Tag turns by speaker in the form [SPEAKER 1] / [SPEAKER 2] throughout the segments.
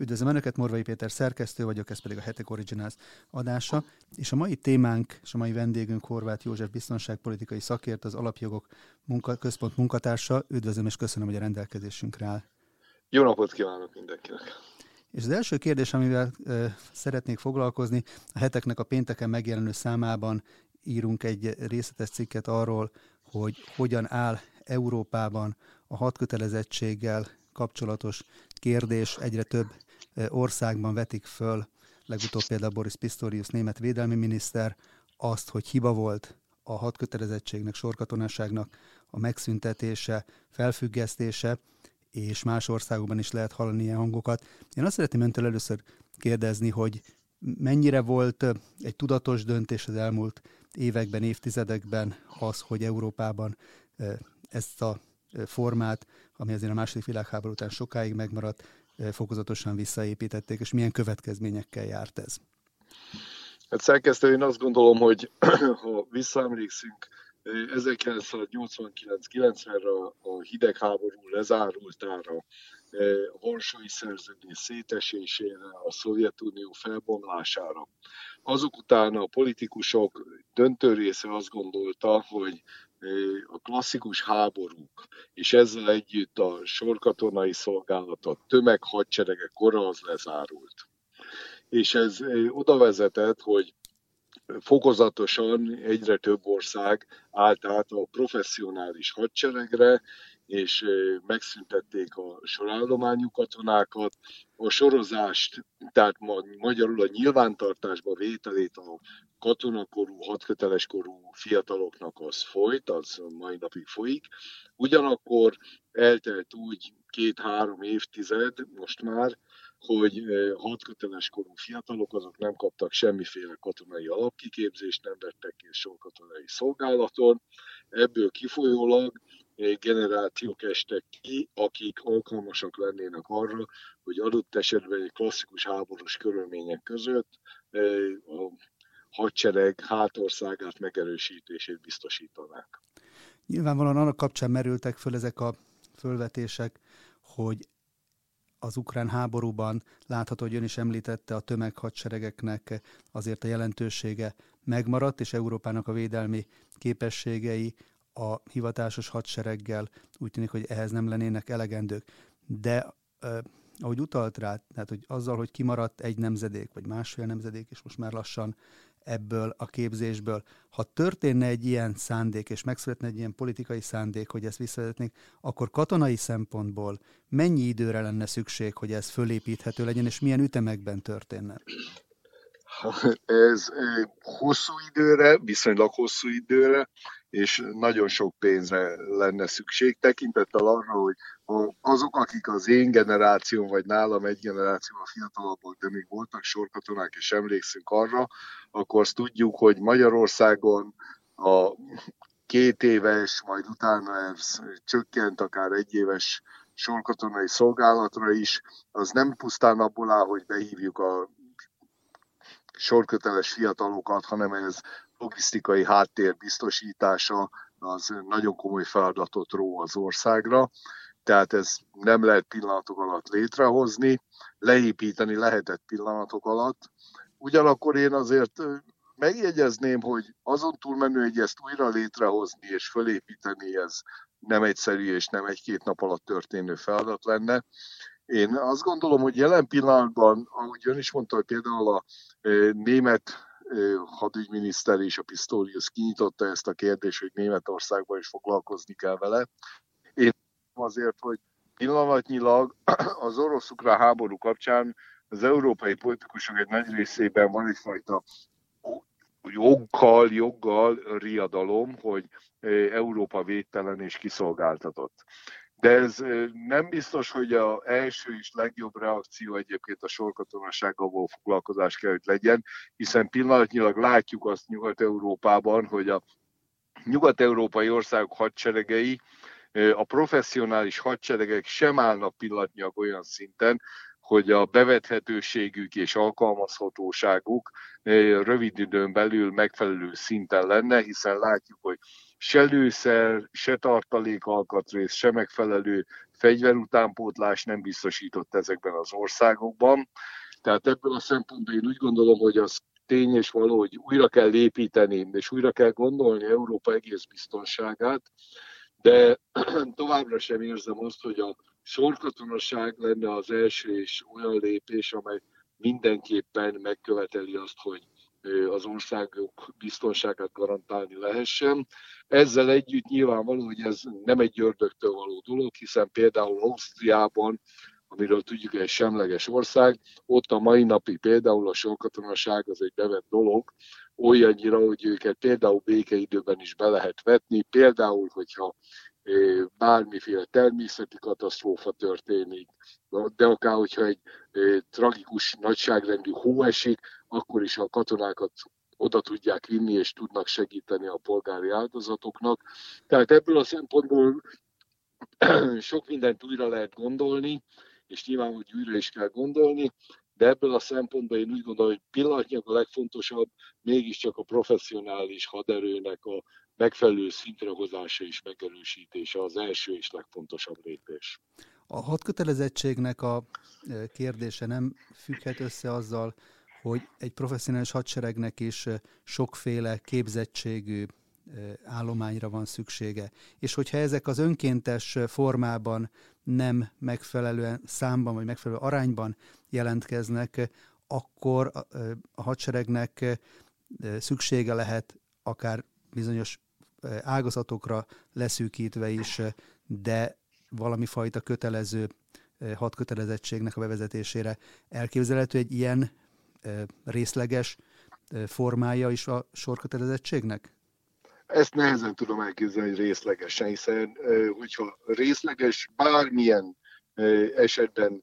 [SPEAKER 1] Üdvözlöm Önöket, Morvai Péter szerkesztő vagyok, ez pedig a Hetek Originals adása, és a mai témánk és a mai vendégünk Horváth József biztonságpolitikai szakért, az Alapjogok munka, Központ munkatársa. Üdvözlöm és köszönöm, hogy a rendelkezésünkre áll.
[SPEAKER 2] Jó napot kívánok mindenkinek!
[SPEAKER 1] És az első kérdés, amivel e, szeretnék foglalkozni, a heteknek a pénteken megjelenő számában írunk egy részletes cikket arról, hogy hogyan áll Európában a hatkötelezettséggel kapcsolatos kérdés egyre több országban vetik föl, legutóbb például Boris Pistorius, német védelmi miniszter, azt, hogy hiba volt a hatkötelezettségnek, sorkatonaságnak a megszüntetése, felfüggesztése, és más országokban is lehet hallani ilyen hangokat. Én azt szeretném öntől először kérdezni, hogy mennyire volt egy tudatos döntés az elmúlt években, évtizedekben az, hogy Európában ezt a formát, ami azért a második világháború után sokáig megmaradt, fokozatosan visszaépítették, és milyen következményekkel járt ez?
[SPEAKER 2] Hát szerkesztő, én azt gondolom, hogy ha visszaemlékszünk 1989-90-re a hidegháború lezárultára, a Varsói Szerződés szétesésére, a Szovjetunió felbomlására. Azok után a politikusok döntő része azt gondolta, hogy a klasszikus háborúk, és ezzel együtt a sorkatonai szolgálat, a tömeghadseregek kora az lezárult. És ez oda vezetett, hogy fokozatosan egyre több ország állt át a professzionális hadseregre, és megszüntették a sorállományú katonákat, a sorozást, tehát magyarul a nyilvántartásba vételét a katonakorú, hadköteles korú fiataloknak az folyt, az mai napig folyik. Ugyanakkor eltelt úgy két-három évtized most már, hogy hadköteles korú fiatalok azok nem kaptak semmiféle katonai alapkiképzést, nem vettek ki sok katonai szolgálaton. Ebből kifolyólag generációk estek ki, akik alkalmasak lennének arra, hogy adott esetben egy klasszikus háborús körülmények között a hadsereg hátországát megerősítését biztosítanák.
[SPEAKER 1] Nyilvánvalóan annak kapcsán merültek föl ezek a fölvetések, hogy az ukrán háborúban látható, hogy ön is említette, a tömeghadseregeknek azért a jelentősége megmaradt, és Európának a védelmi képességei a hivatásos hadsereggel úgy tűnik, hogy ehhez nem lennének elegendők. De eh, ahogy utalt rá, tehát hogy azzal, hogy kimaradt egy nemzedék, vagy másfél nemzedék, és most már lassan ebből a képzésből. Ha történne egy ilyen szándék, és megszületne egy ilyen politikai szándék, hogy ezt visszavezetnék, akkor katonai szempontból mennyi időre lenne szükség, hogy ez fölépíthető legyen, és milyen ütemekben történne?
[SPEAKER 2] Ez hosszú időre, viszonylag hosszú időre, és nagyon sok pénzre lenne szükség, tekintettel arra, hogy azok, akik az én generációm, vagy nálam egy generáció a fiatalabbak, de még voltak sorkatonák, és emlékszünk arra, akkor azt tudjuk, hogy Magyarországon a két éves, majd utána ez csökkent akár egy éves sorkatonai szolgálatra is, az nem pusztán abból áll, hogy behívjuk a sorköteles fiatalokat, hanem ez logisztikai háttér biztosítása az nagyon komoly feladatot ró az országra, tehát ez nem lehet pillanatok alatt létrehozni, leépíteni lehetett pillanatok alatt. Ugyanakkor én azért megjegyezném, hogy azon túlmenő, hogy ezt újra létrehozni és fölépíteni, ez nem egyszerű és nem egy-két nap alatt történő feladat lenne. Én azt gondolom, hogy jelen pillanatban, ahogy ön is mondta, hogy például a német hadügyminiszter és a Pistorius kinyitotta ezt a kérdést, hogy Németországban is foglalkozni kell vele. Én azért, hogy pillanatnyilag az orosz-ukrán háború kapcsán az európai politikusok egy nagy részében van egyfajta joggal, joggal riadalom, hogy Európa védtelen és kiszolgáltatott. De ez nem biztos, hogy az első és legjobb reakció egyébként a sorkatonasággal való foglalkozás kell, hogy legyen, hiszen pillanatnyilag látjuk azt Nyugat-Európában, hogy a nyugat-európai országok hadseregei, a professzionális hadseregek sem állnak pillanatnyilag olyan szinten, hogy a bevethetőségük és alkalmazhatóságuk rövid időn belül megfelelő szinten lenne, hiszen látjuk, hogy se lőszer, se tartalékalkatrész, se megfelelő fegyverutánpótlás nem biztosított ezekben az országokban. Tehát ebből a szempontból én úgy gondolom, hogy az tény és való, hogy újra kell építeni, és újra kell gondolni Európa egész biztonságát, de továbbra sem érzem azt, hogy a sorkatonaság lenne az első és olyan lépés, amely mindenképpen megköveteli azt, hogy az országok biztonságát garantálni lehessen. Ezzel együtt nyilvánvaló, hogy ez nem egy ördögtől való dolog, hiszen például Ausztriában, amiről tudjuk, egy semleges ország, ott a mai napig például a sorkatonaság az egy bevett dolog, olyannyira, hogy őket például békeidőben is be lehet vetni, például, hogyha bármiféle természeti katasztrófa történik, de akár hogyha egy tragikus nagyságrendű hó esik, akkor is a katonákat oda tudják vinni, és tudnak segíteni a polgári áldozatoknak. Tehát ebből a szempontból sok mindent újra lehet gondolni, és nyilván, hogy újra is kell gondolni, de ebből a szempontból én úgy gondolom, hogy pillanatnyilag a legfontosabb mégiscsak a professzionális haderőnek a megfelelő szintre hozása és megerősítése az első és legfontosabb lépés.
[SPEAKER 1] A hadkötelezettségnek a e, kérdése nem függhet össze azzal, hogy egy professzionális hadseregnek is e, sokféle képzettségű e, állományra van szüksége. És hogyha ezek az önkéntes formában nem megfelelően számban vagy megfelelő arányban jelentkeznek, akkor a hadseregnek szüksége lehet akár bizonyos ágazatokra leszűkítve is, de valami fajta kötelező hadkötelezettségnek a bevezetésére elképzelhető egy ilyen részleges formája is a sorkötelezettségnek?
[SPEAKER 2] Ezt nehezen tudom elképzelni részlegesen, hiszen hogyha részleges bármilyen esetben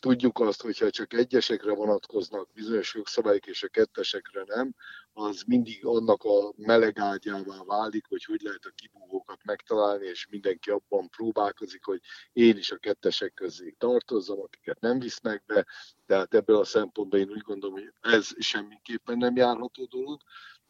[SPEAKER 2] tudjuk azt, hogyha csak egyesekre vonatkoznak bizonyos jogszabályok, és a kettesekre nem, az mindig annak a melegágyává válik, hogy hogy lehet a kibúvókat megtalálni, és mindenki abban próbálkozik, hogy én is a kettesek közé tartozzam, akiket nem visznek be, tehát ebből a szempontból én úgy gondolom, hogy ez semmiképpen nem járható dolog.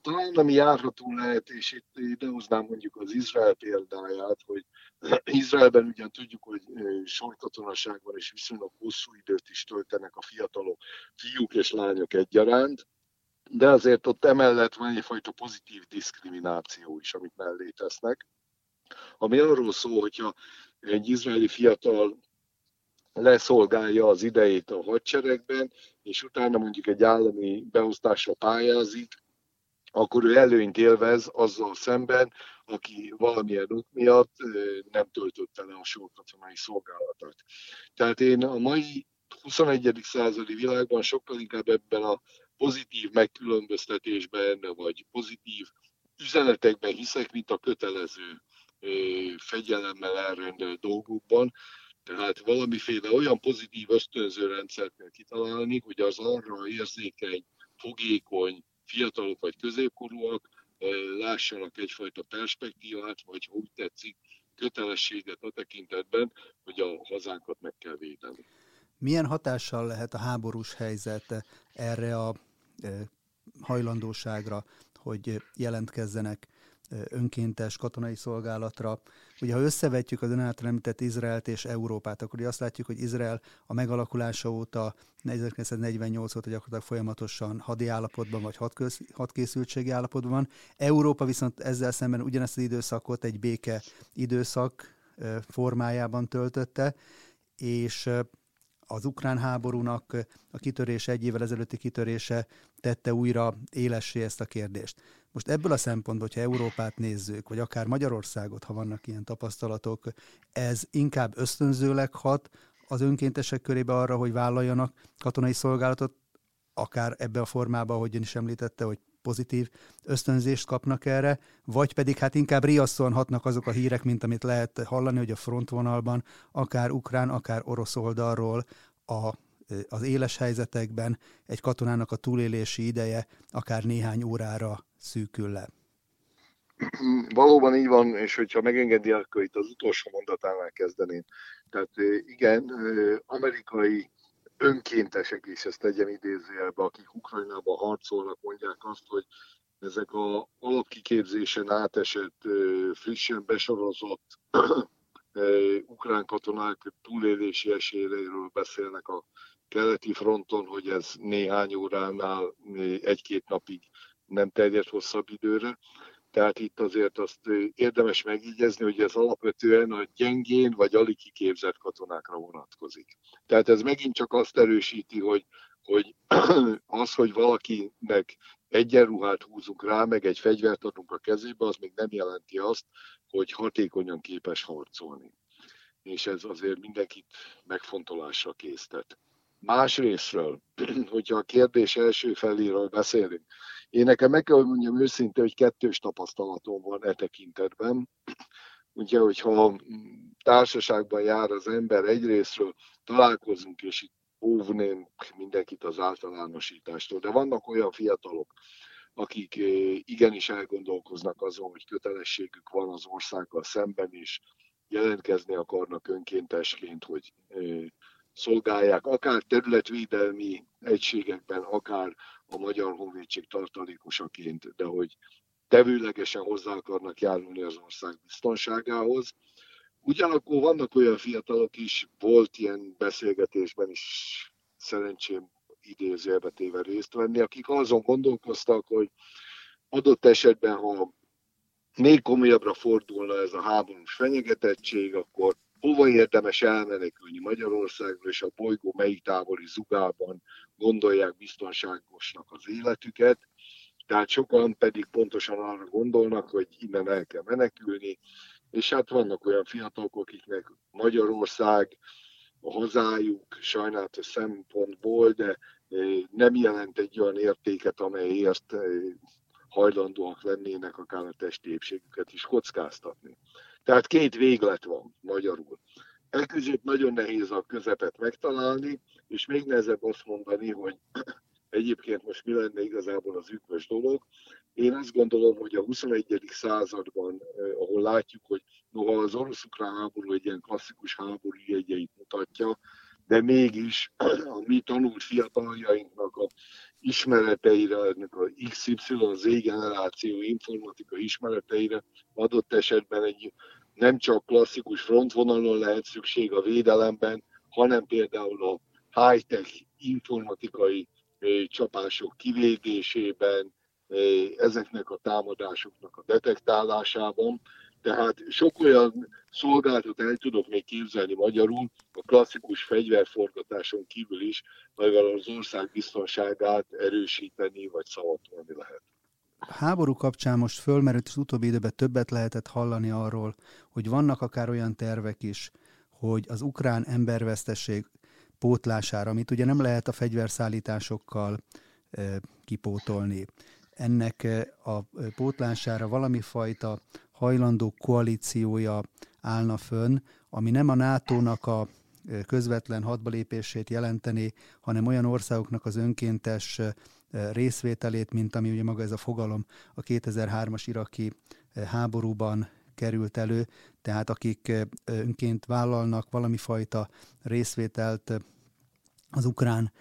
[SPEAKER 2] Talán ami járható lehet, és itt idehoznám mondjuk az Izrael példáját, hogy Izraelben ugyan tudjuk, hogy sorkatonaság van, és viszonylag hosszú időt is töltenek a fiatalok, fiúk és lányok egyaránt, de azért ott emellett van egyfajta pozitív diszkrimináció is, amit mellé tesznek, ami arról szól, hogyha egy izraeli fiatal leszolgálja az idejét a hadseregben, és utána mondjuk egy állami beosztásra pályázik, akkor ő előnyt élvez azzal szemben, aki valamilyen ok miatt nem töltötte le a sorkatonai szolgálatot. Tehát én a mai 21. századi világban sokkal inkább ebben a pozitív megkülönböztetésben, vagy pozitív üzenetekben hiszek, mint a kötelező fegyelemmel elrendelt dolgokban. Tehát valamiféle olyan pozitív ösztönző rendszert kell kitalálni, hogy az arra érzékeny, fogékony, fiatalok vagy középkorúak lássanak egyfajta perspektívát, vagy úgy tetszik, kötelességet a tekintetben, hogy a hazánkat meg kell védeni.
[SPEAKER 1] Milyen hatással lehet a háborús helyzet erre a hajlandóságra, hogy jelentkezzenek önkéntes katonai szolgálatra. Ugye, ha összevetjük az ön által említett Izraelt és Európát, akkor azt látjuk, hogy Izrael a megalakulása óta 1948 óta gyakorlatilag folyamatosan hadi állapotban vagy hadkészültségi állapotban van. Európa viszont ezzel szemben ugyanezt az időszakot egy béke időszak formájában töltötte, és az ukrán háborúnak a kitörése, egy évvel ezelőtti kitörése tette újra élessé ezt a kérdést. Most ebből a szempontból, hogyha Európát nézzük, vagy akár Magyarországot, ha vannak ilyen tapasztalatok, ez inkább ösztönzőleg hat az önkéntesek körébe arra, hogy vállaljanak katonai szolgálatot, akár ebbe a formába, ahogy ön is említette, hogy pozitív ösztönzést kapnak erre, vagy pedig hát inkább riasszóan hatnak azok a hírek, mint amit lehet hallani, hogy a frontvonalban akár ukrán, akár orosz oldalról a, az éles helyzetekben egy katonának a túlélési ideje akár néhány órára szűkül le.
[SPEAKER 2] Valóban így van, és hogyha megengedi, akkor itt az utolsó mondatánál kezdeném. Tehát igen, amerikai önkéntesek is, ezt tegyem idézőjelbe, akik Ukrajnában harcolnak, mondják azt, hogy ezek a alapkiképzésen átesett, frissen besorozott ukrán katonák túlélési esélyéről beszélnek a keleti fronton, hogy ez néhány óránál egy-két napig nem terjed hosszabb időre. Tehát itt azért azt érdemes megígyezni, hogy ez alapvetően a gyengén vagy alig kiképzett katonákra vonatkozik. Tehát ez megint csak azt erősíti, hogy, hogy az, hogy valakinek egyenruhát húzunk rá, meg egy fegyvert adunk a kezébe, az még nem jelenti azt, hogy hatékonyan képes harcolni. És ez azért mindenkit megfontolásra késztet. Másrésztről, hogyha a kérdés első feléről beszélünk, én nekem meg kell, mondjam őszintén, hogy kettős tapasztalatom van e tekintetben. Ugye, hogyha társaságban jár az ember egyrésztről, találkozunk, és itt óvném mindenkit az általánosítástól, de vannak olyan fiatalok, akik igenis elgondolkoznak azon, hogy kötelességük van az országgal szemben is, jelentkezni akarnak önkéntesként, hogy szolgálják, akár területvédelmi egységekben, akár a Magyar Honvédség tartalékosaként, de hogy tevőlegesen hozzá akarnak járulni az ország biztonságához. Ugyanakkor vannak olyan fiatalok is, volt ilyen beszélgetésben is szerencsém idézőjelbe téve részt venni, akik azon gondolkoztak, hogy adott esetben, ha még komolyabbra fordulna ez a háborús fenyegetettség, akkor hova érdemes elmenekülni Magyarországról, és a bolygó melyik távoli zugában gondolják biztonságosnak az életüket. Tehát sokan pedig pontosan arra gondolnak, hogy innen el kell menekülni, és hát vannak olyan fiatalok, akiknek Magyarország a hazájuk sajnálatos szempontból, de eh, nem jelent egy olyan értéket, amelyért eh, hajlandóak lennének akár a testi épségüket is kockáztatni. Tehát két véglet van magyarul. Elközött nagyon nehéz a közepet megtalálni, és még nehezebb azt mondani, hogy egyébként most mi lenne igazából az ütkos dolog. Én azt gondolom, hogy a 21. században, ahol látjuk, hogy noha az orosz-ukrán háború egy ilyen klasszikus háború jegyeit mutatja, de mégis a mi tanult fiataljainknak a ismereteire, ennek a XY, Z generáció informatika ismereteire adott esetben egy nem csak klasszikus frontvonalon lehet szükség a védelemben, hanem például a high-tech informatikai csapások kivédésében, ezeknek a támadásoknak a detektálásában. Tehát sok olyan szolgáltat el tudok még képzelni magyarul, a klasszikus fegyverforgatáson kívül is, amivel az ország biztonságát erősíteni vagy szavatolni lehet.
[SPEAKER 1] Háború kapcsán most fölmerült, az utóbbi időben többet lehetett hallani arról, hogy vannak akár olyan tervek is, hogy az ukrán embervesztesség pótlására, amit ugye nem lehet a fegyverszállításokkal e, kipótolni. Ennek a pótlására valami fajta hajlandó koalíciója állna fönn, ami nem a NATO-nak a közvetlen hadbalépését jelenteni, hanem olyan országoknak az önkéntes részvételét, mint ami ugye maga ez a fogalom a 2003-as iraki háborúban került elő, tehát akik önként vállalnak valami fajta részvételt az ukrán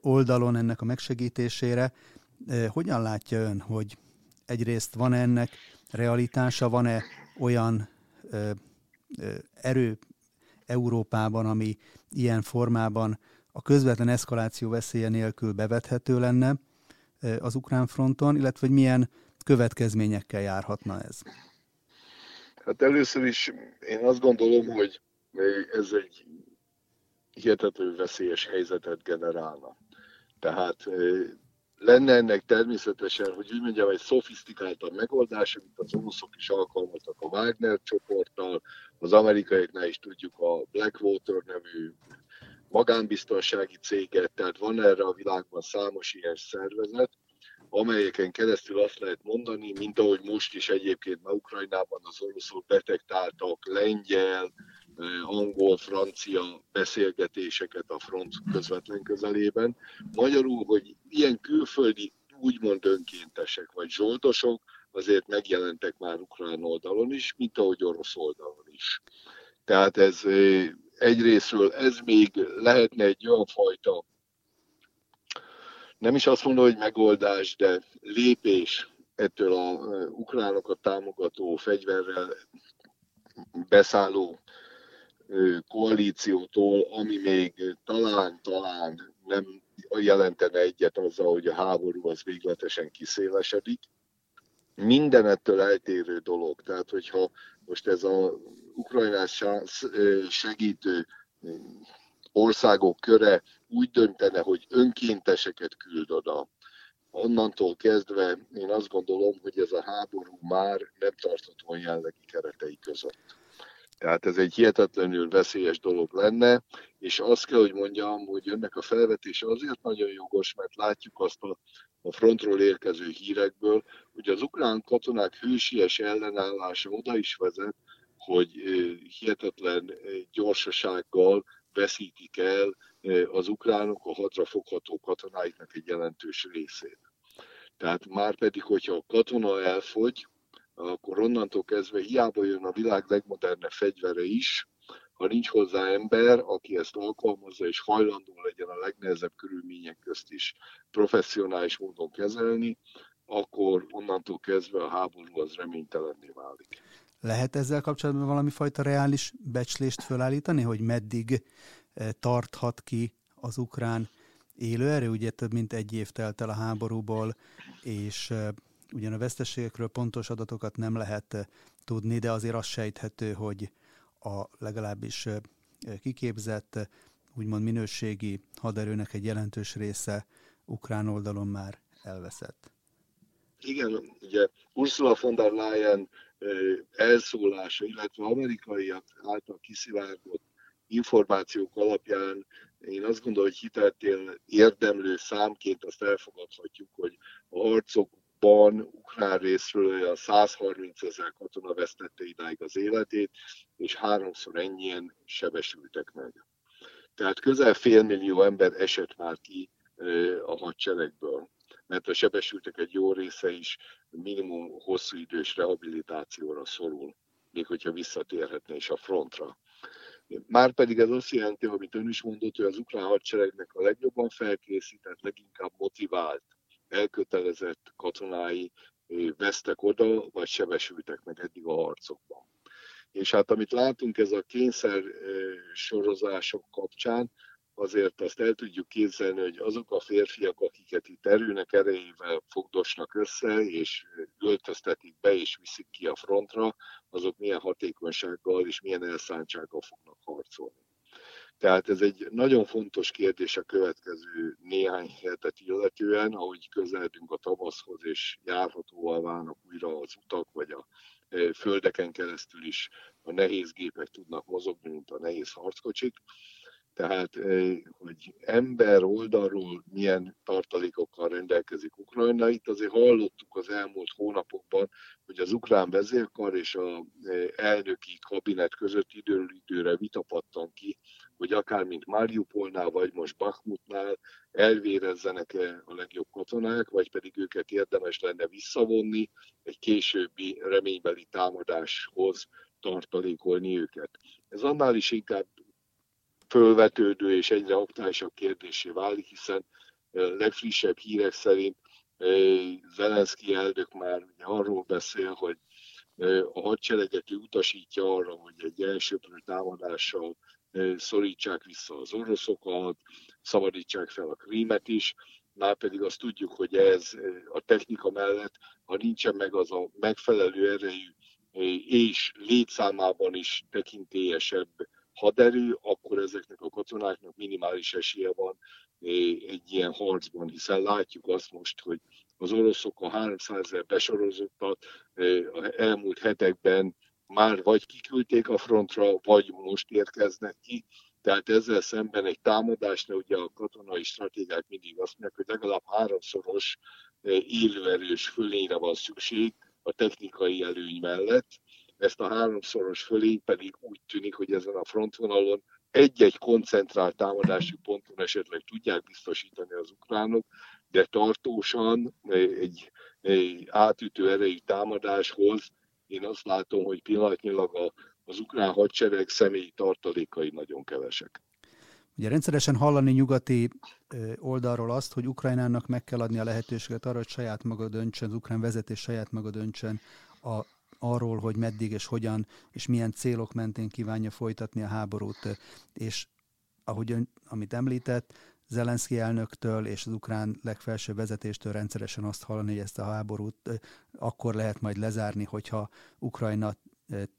[SPEAKER 1] oldalon ennek a megsegítésére. Hogyan látja ön, hogy egyrészt van ennek realitása, van-e olyan erő Európában, ami ilyen formában a közvetlen eszkaláció veszélye nélkül bevethető lenne az ukrán fronton, illetve hogy milyen következményekkel járhatna ez?
[SPEAKER 2] Hát először is én azt gondolom, hogy ez egy hihetető veszélyes helyzetet generálna. Tehát lenne ennek természetesen, hogy úgy mondjam, egy szofisztikáltabb megoldás, amit az oroszok is alkalmaztak a Wagner csoporttal, az amerikaiaknál is tudjuk a Blackwater nevű magánbiztonsági céget, tehát van erre a világban számos ilyen szervezet, amelyeken keresztül azt lehet mondani, mint ahogy most is egyébként ma Ukrajnában az oroszok detektáltak lengyel, angol, francia beszélgetéseket a front közvetlen közelében. Magyarul, hogy ilyen külföldi úgymond önkéntesek vagy zsoldosok azért megjelentek már ukrán oldalon is, mint ahogy orosz oldalon is. Tehát ez egyrésztről ez még lehetne egy olyan fajta, nem is azt mondom, hogy megoldás, de lépés ettől a ukránokat támogató fegyverrel beszálló koalíciótól, ami még talán-talán nem jelentene egyet azzal, hogy a háború az végletesen kiszélesedik. Minden ettől eltérő dolog. Tehát, hogyha most ez a Ukrajnás segítő országok köre úgy döntene, hogy önkénteseket küld oda, onnantól kezdve én azt gondolom, hogy ez a háború már nem tartható a jellegi keretei között. Tehát ez egy hihetetlenül veszélyes dolog lenne, és azt kell, hogy mondjam, hogy ennek a felvetése azért nagyon jogos, mert látjuk azt a, a frontról érkező hírekből, hogy az ukrán katonák hősies ellenállása oda is vezet, hogy hihetetlen gyorsasággal veszítik el az ukránok a hatrafogható katonáiknak egy jelentős részét. Tehát már pedig, hogyha a katona elfogy, akkor onnantól kezdve hiába jön a világ legmodernebb fegyvere is, ha nincs hozzá ember, aki ezt alkalmazza és hajlandó legyen a legnehezebb körülmények közt is professzionális módon kezelni, akkor onnantól kezdve a háború az reménytelenné válik.
[SPEAKER 1] Lehet ezzel kapcsolatban valami fajta reális becslést fölállítani, hogy meddig eh, tarthat ki az ukrán élőerő? Ugye több mint egy év telt el a háborúból, és eh, ugyan a veszteségekről pontos adatokat nem lehet eh, tudni, de azért az sejthető, hogy a legalábbis kiképzett, úgymond minőségi haderőnek egy jelentős része ukrán oldalon már elveszett.
[SPEAKER 2] Igen, ugye Ursula von der Leyen elszólása, illetve amerikaiak által kiszivárgott információk alapján én azt gondolom, hogy hiteltél érdemlő számként azt elfogadhatjuk, hogy a harcokban ukrán részről olyan 130 ezer katona vesztette idáig az életét, és háromszor ennyien sebesültek meg. Tehát közel félmillió ember esett már ki a hadseregből mert a sebesültek egy jó része is minimum hosszú idős rehabilitációra szorul, még hogyha visszatérhetne is a frontra. Márpedig ez azt jelenti, amit ön is mondott, hogy az ukrán hadseregnek a legjobban felkészített, leginkább motivált, elkötelezett katonái vesztek oda, vagy sebesültek meg eddig a harcokban. És hát amit látunk ez a kényszer sorozások kapcsán, azért azt el tudjuk képzelni, hogy azok a férfiak, akiket itt erőnek erejével fogdosnak össze, és öltöztetik be és viszik ki a frontra, azok milyen hatékonysággal és milyen elszántsággal fognak harcolni. Tehát ez egy nagyon fontos kérdés a következő néhány hetet illetően, ahogy közeledünk a tavaszhoz, és járhatóval válnak újra az utak, vagy a e, földeken keresztül is a nehéz gépek tudnak mozogni, mint a nehéz harckocsik tehát hogy ember oldalról milyen tartalékokkal rendelkezik Ukrajna. Itt azért hallottuk az elmúlt hónapokban, hogy az ukrán vezérkar és a elnöki kabinet között időről időre vitapattan ki, hogy akár mint Mariupolnál, vagy most Bakhmutnál elvérezzenek-e a legjobb katonák, vagy pedig őket érdemes lenne visszavonni egy későbbi reménybeli támadáshoz tartalékolni őket. Ez annál is inkább fölvetődő és egyre aktuálisabb kérdésé válik, hiszen legfrissebb hírek szerint Zelenszky elnök már arról beszél, hogy a hadsereget utasítja arra, hogy egy elsőprő támadással szorítsák vissza az oroszokat, szabadítsák fel a krímet is, már pedig azt tudjuk, hogy ez a technika mellett, ha nincsen meg az a megfelelő erejű és létszámában is tekintélyesebb haderő, akkor ezeknek a katonáknak minimális esélye van eh, egy ilyen harcban, hiszen látjuk azt most, hogy az oroszok a 300 ezer besorozottat eh, elmúlt hetekben már vagy kiküldték a frontra, vagy most érkeznek ki, tehát ezzel szemben egy támadásnál ugye a katonai stratégák mindig azt mondják, hogy legalább háromszoros eh, élőerős fölényre van szükség a technikai előny mellett, ezt a háromszoros fölény pedig úgy tűnik, hogy ezen a frontvonalon egy-egy koncentrált támadási ponton esetleg tudják biztosítani az ukránok, de tartósan egy, egy átütő erejű támadáshoz én azt látom, hogy pillanatnyilag a, az ukrán hadsereg személyi tartalékai nagyon kevesek.
[SPEAKER 1] Ugye rendszeresen hallani nyugati oldalról azt, hogy Ukrajnának meg kell adni a lehetőséget arra, hogy saját maga döntsön, az ukrán vezetés saját maga döntsön a arról, hogy meddig és hogyan és milyen célok mentén kívánja folytatni a háborút, és ahogy ön, amit említett, Zelenszky elnöktől és az ukrán legfelsőbb vezetéstől rendszeresen azt hallani, hogy ezt a háborút akkor lehet majd lezárni, hogyha Ukrajna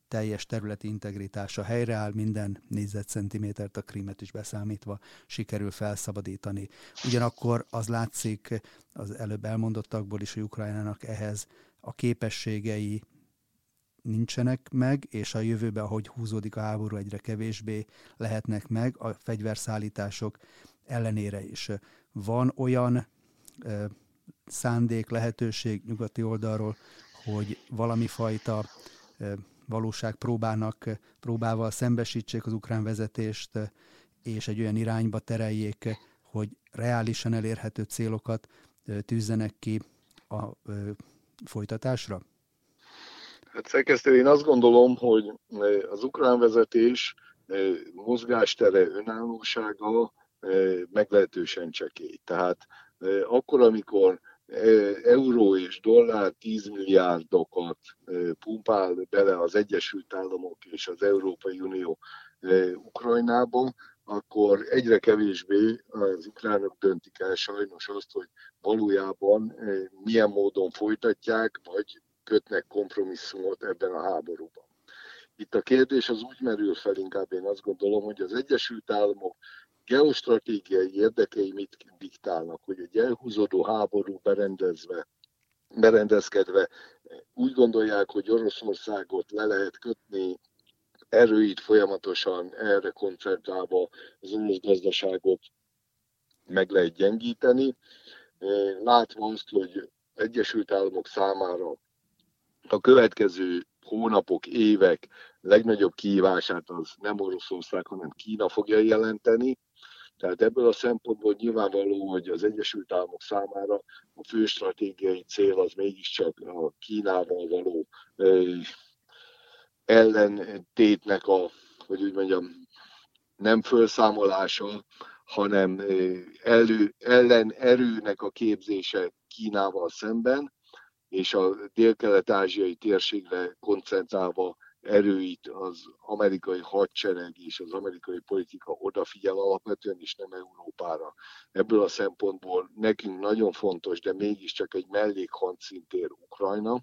[SPEAKER 1] teljes területi integritása helyreáll, minden négyzetcentimétert a krímet is beszámítva sikerül felszabadítani. Ugyanakkor az látszik az előbb elmondottakból is, hogy Ukrajnának ehhez a képességei nincsenek meg, és a jövőben, ahogy húzódik a háború, egyre kevésbé lehetnek meg a fegyverszállítások ellenére is. Van olyan ö, szándék, lehetőség nyugati oldalról, hogy valami fajta ö, valóság próbának, próbával szembesítsék az ukrán vezetést, és egy olyan irányba tereljék, hogy reálisan elérhető célokat tűzzenek ki a folytatásra?
[SPEAKER 2] Hát szerkesztő, én azt gondolom, hogy az ukrán vezetés mozgástere, önállósága meglehetősen csekély. Tehát akkor, amikor euró és dollár 10 milliárdokat pumpál bele az Egyesült Államok és az Európai Unió Ukrajnába, akkor egyre kevésbé az ukránok döntik el sajnos azt, hogy valójában milyen módon folytatják, vagy kötnek kompromisszumot ebben a háborúban. Itt a kérdés az úgy merül fel, inkább én azt gondolom, hogy az Egyesült Államok geostratégiai érdekei mit diktálnak, hogy egy elhúzódó háború berendezve, berendezkedve úgy gondolják, hogy Oroszországot le lehet kötni, erőit folyamatosan erre koncentrálva az orosz gazdaságot meg lehet gyengíteni, látva azt, hogy Egyesült Államok számára a következő hónapok, évek legnagyobb kihívását az nem Oroszország, hanem Kína fogja jelenteni, tehát ebből a szempontból nyilvánvaló, hogy az Egyesült Államok számára a fő stratégiai cél az mégiscsak a Kínával való ellentétnek a, hogy úgy mondjam, nem felszámolása, hanem elő, ellen erőnek a képzése Kínával szemben, és a dél-kelet-ázsiai térségre koncentrálva erőit az amerikai hadsereg és az amerikai politika odafigyel alapvetően, és nem Európára. Ebből a szempontból nekünk nagyon fontos, de mégiscsak egy mellékhandszintér Ukrajna.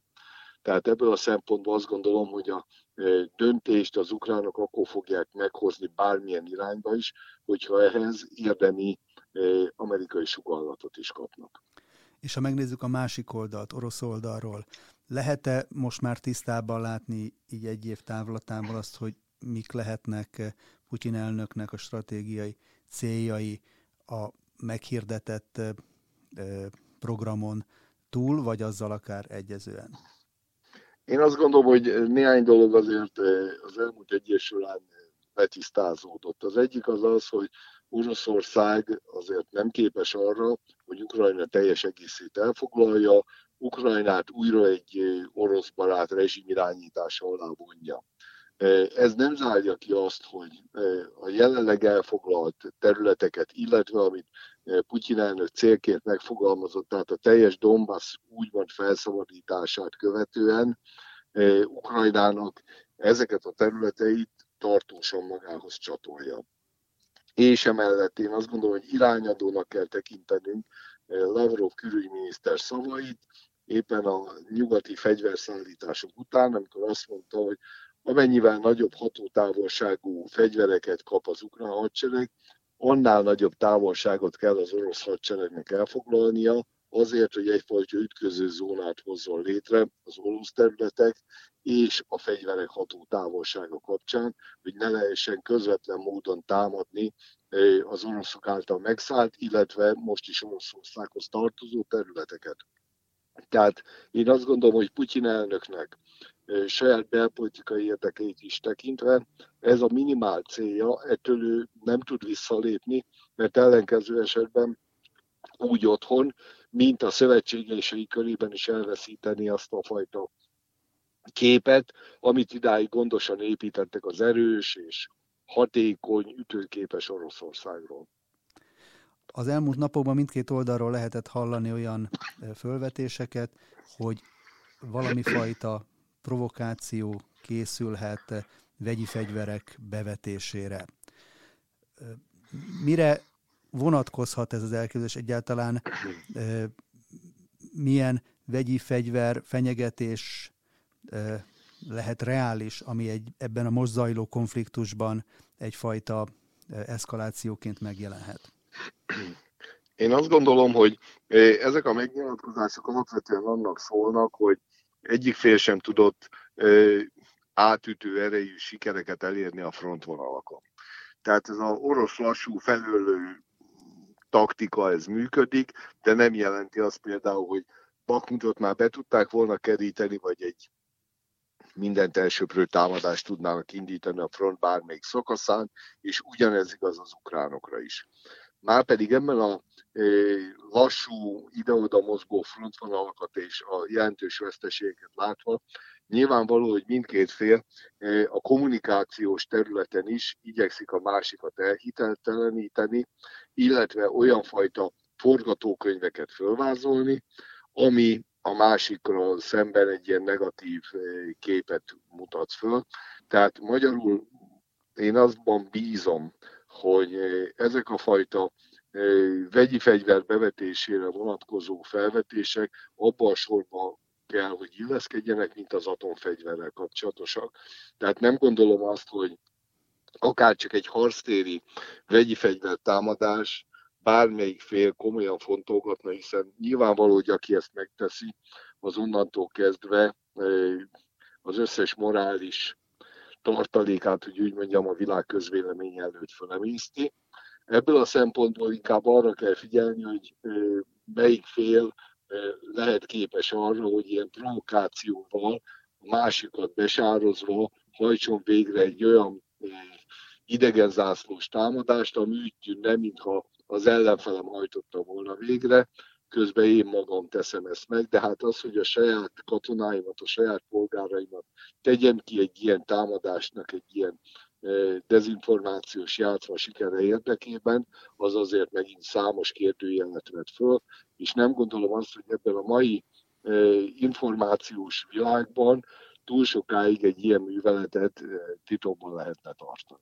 [SPEAKER 2] Tehát ebből a szempontból azt gondolom, hogy a e, döntést az ukránok akkor fogják meghozni bármilyen irányba is, hogyha ehhez érdemi e, amerikai sugallatot is kapnak.
[SPEAKER 1] És ha megnézzük a másik oldalt, orosz oldalról, lehet-e most már tisztában látni így egy év távlatából azt, hogy mik lehetnek eh, Putyin elnöknek a stratégiai céljai a meghirdetett eh, eh, programon túl, vagy azzal akár egyezően?
[SPEAKER 2] Én azt gondolom, hogy néhány dolog azért az elmúlt egy során. Az egyik az az, hogy Oroszország azért nem képes arra, hogy Ukrajna teljes egészét elfoglalja, Ukrajnát újra egy orosz barát rezsim irányítása alá vonja. Ez nem zárja ki azt, hogy a jelenleg elfoglalt területeket, illetve amit Putyin elnök célként megfogalmazott, tehát a teljes Donbass úgymond felszabadítását követően Ukrajnának ezeket a területeit tartósan magához csatolja. És emellett én azt gondolom, hogy irányadónak kell tekintenünk Lavrov külügyminiszter szavait, éppen a nyugati fegyverszállítások után, amikor azt mondta, hogy amennyivel nagyobb hatótávolságú fegyvereket kap az ukrán hadsereg, annál nagyobb távolságot kell az orosz hadseregnek elfoglalnia, azért, hogy egyfajta ütköző zónát hozzon létre az orosz területek és a fegyverek ható távolsága kapcsán, hogy ne lehessen közvetlen módon támadni az oroszok által megszállt, illetve most is Oroszországhoz tartozó területeket. Tehát én azt gondolom, hogy Putyin elnöknek saját belpolitikai érdekeit is tekintve, ez a minimál célja, ettől ő nem tud visszalépni, mert ellenkező esetben úgy otthon, mint a szövetségesei körében is elveszíteni azt a fajta képet, amit idáig gondosan építettek az erős és hatékony, ütőképes Oroszországról.
[SPEAKER 1] Az elmúlt napokban mindkét oldalról lehetett hallani olyan fölvetéseket, hogy valami fajta provokáció készülhet vegyi fegyverek bevetésére. Mire vonatkozhat ez az elképzelés egyáltalán? Milyen vegyi fegyver fenyegetés lehet reális, ami egy, ebben a most zajló konfliktusban egyfajta eszkalációként megjelenhet?
[SPEAKER 2] Én azt gondolom, hogy ezek a megnyilatkozások alapvetően annak szólnak, hogy egyik fél sem tudott átütő erejű sikereket elérni a frontvonalakon. Tehát ez az orosz lassú felőlő taktika, ez működik, de nem jelenti azt például, hogy Bakmutot már be tudták volna keríteni, vagy egy mindent elsőprő támadást tudnának indítani a front bármelyik szakaszán, és ugyanez igaz az ukránokra is. Márpedig ebben a lassú, ide-oda mozgó frontvonalakat és a jelentős veszteségeket látva, nyilvánvaló, hogy mindkét fél a kommunikációs területen is igyekszik a másikat elhitelteleníteni, illetve olyan fajta forgatókönyveket fölvázolni, ami a másikról szemben egy ilyen negatív képet mutat föl. Tehát magyarul én azban bízom, hogy ezek a fajta vegyi fegyver bevetésére vonatkozó felvetések abban a sorban kell, hogy illeszkedjenek, mint az atomfegyverrel kapcsolatosak. Tehát nem gondolom azt, hogy akár csak egy harctéri vegyi fegyver támadás bármelyik fél komolyan fontolgatna, hiszen nyilvánvaló, hogy aki ezt megteszi, az onnantól kezdve az összes morális tartalékát, hogy úgy mondjam, a világ közvélemény előtt fölemészti. Ebből a szempontból inkább arra kell figyelni, hogy melyik fél lehet képes arra, hogy ilyen provokációval a másikat besározva hajtson végre egy olyan idegen zászlós támadást, ami úgy tűnne, mintha az ellenfelem hajtotta volna végre, közben én magam teszem ezt meg, de hát az, hogy a saját katonáimat, a saját polgáraimat tegyem ki egy ilyen támadásnak, egy ilyen dezinformációs játszma sikere érdekében, az azért megint számos kérdőjelet vett föl, és nem gondolom azt, hogy ebben a mai információs világban túl sokáig egy ilyen műveletet titokban lehetne tartani.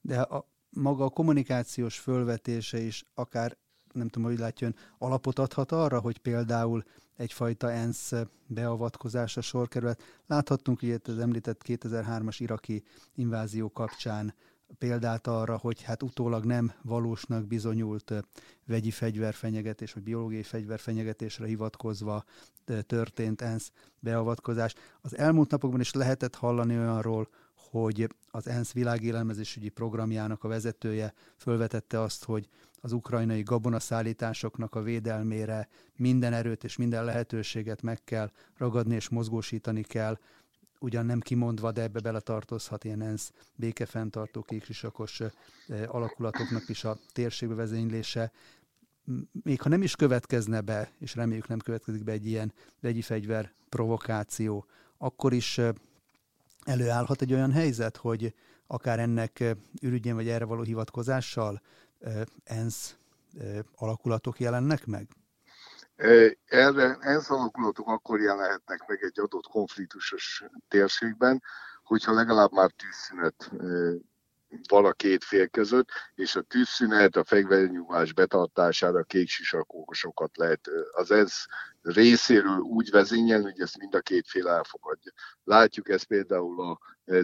[SPEAKER 1] De a, maga a kommunikációs fölvetése is akár nem tudom, hogy látjon, alapot adhat arra, hogy például egyfajta ENSZ beavatkozása sor került. Láthattunk ugye az említett 2003-as iraki invázió kapcsán példát arra, hogy hát utólag nem valósnak bizonyult vegyi fegyverfenyegetés, vagy biológiai fegyverfenyegetésre hivatkozva történt ENSZ beavatkozás. Az elmúlt napokban is lehetett hallani olyanról, hogy az ENSZ világélelmezésügyi programjának a vezetője fölvetette azt, hogy az ukrajnai gabonaszállításoknak a védelmére minden erőt és minden lehetőséget meg kell ragadni és mozgósítani kell, ugyan nem kimondva, de ebbe beletartozhat ilyen ENSZ békefenntartó kéksisakos alakulatoknak is a térségbe vezénylése. Még ha nem is következne be, és reméljük nem következik be egy ilyen vegyi fegyver provokáció, akkor is előállhat egy olyan helyzet, hogy akár ennek ürügyén vagy erre való hivatkozással ENSZ alakulatok jelennek meg?
[SPEAKER 2] Erre ENSZ alakulatok akkor jelenhetnek meg egy adott konfliktusos térségben, hogyha legalább már tűzszünet van a két fél között, és a tűzszünet, a fegyvernyugvás betartására kék lehet az ENSZ részéről úgy vezényelni, hogy ezt mind a két fél elfogadja. Látjuk ezt például a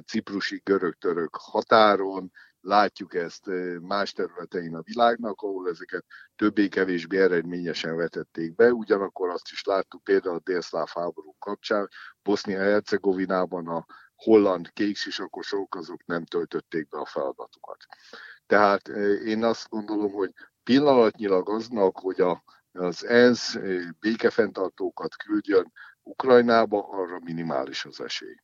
[SPEAKER 2] ciprusi görög-török határon, látjuk ezt más területein a világnak, ahol ezeket többé-kevésbé eredményesen vetették be. Ugyanakkor azt is láttuk például a délszláv háború kapcsán, Bosznia-Hercegovinában a holland kéksisakosok azok nem töltötték be a feladatukat. Tehát én azt gondolom, hogy pillanatnyilag aznak, hogy a, az ENSZ békefenntartókat küldjön Ukrajnába, arra minimális az esély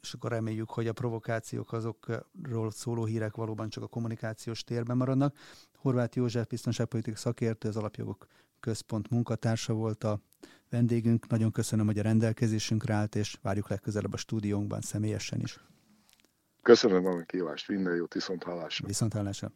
[SPEAKER 1] és akkor reméljük, hogy a provokációk azokról szóló hírek valóban csak a kommunikációs térben maradnak. Horváth József biztonságpolitikai szakértő, az Alapjogok Központ munkatársa volt a vendégünk. Nagyon köszönöm, hogy a rendelkezésünkre állt, és várjuk legközelebb a stúdiónkban személyesen is.
[SPEAKER 2] Köszönöm a kívást, minden jót, viszont hallásra.
[SPEAKER 1] Viszont hallásra.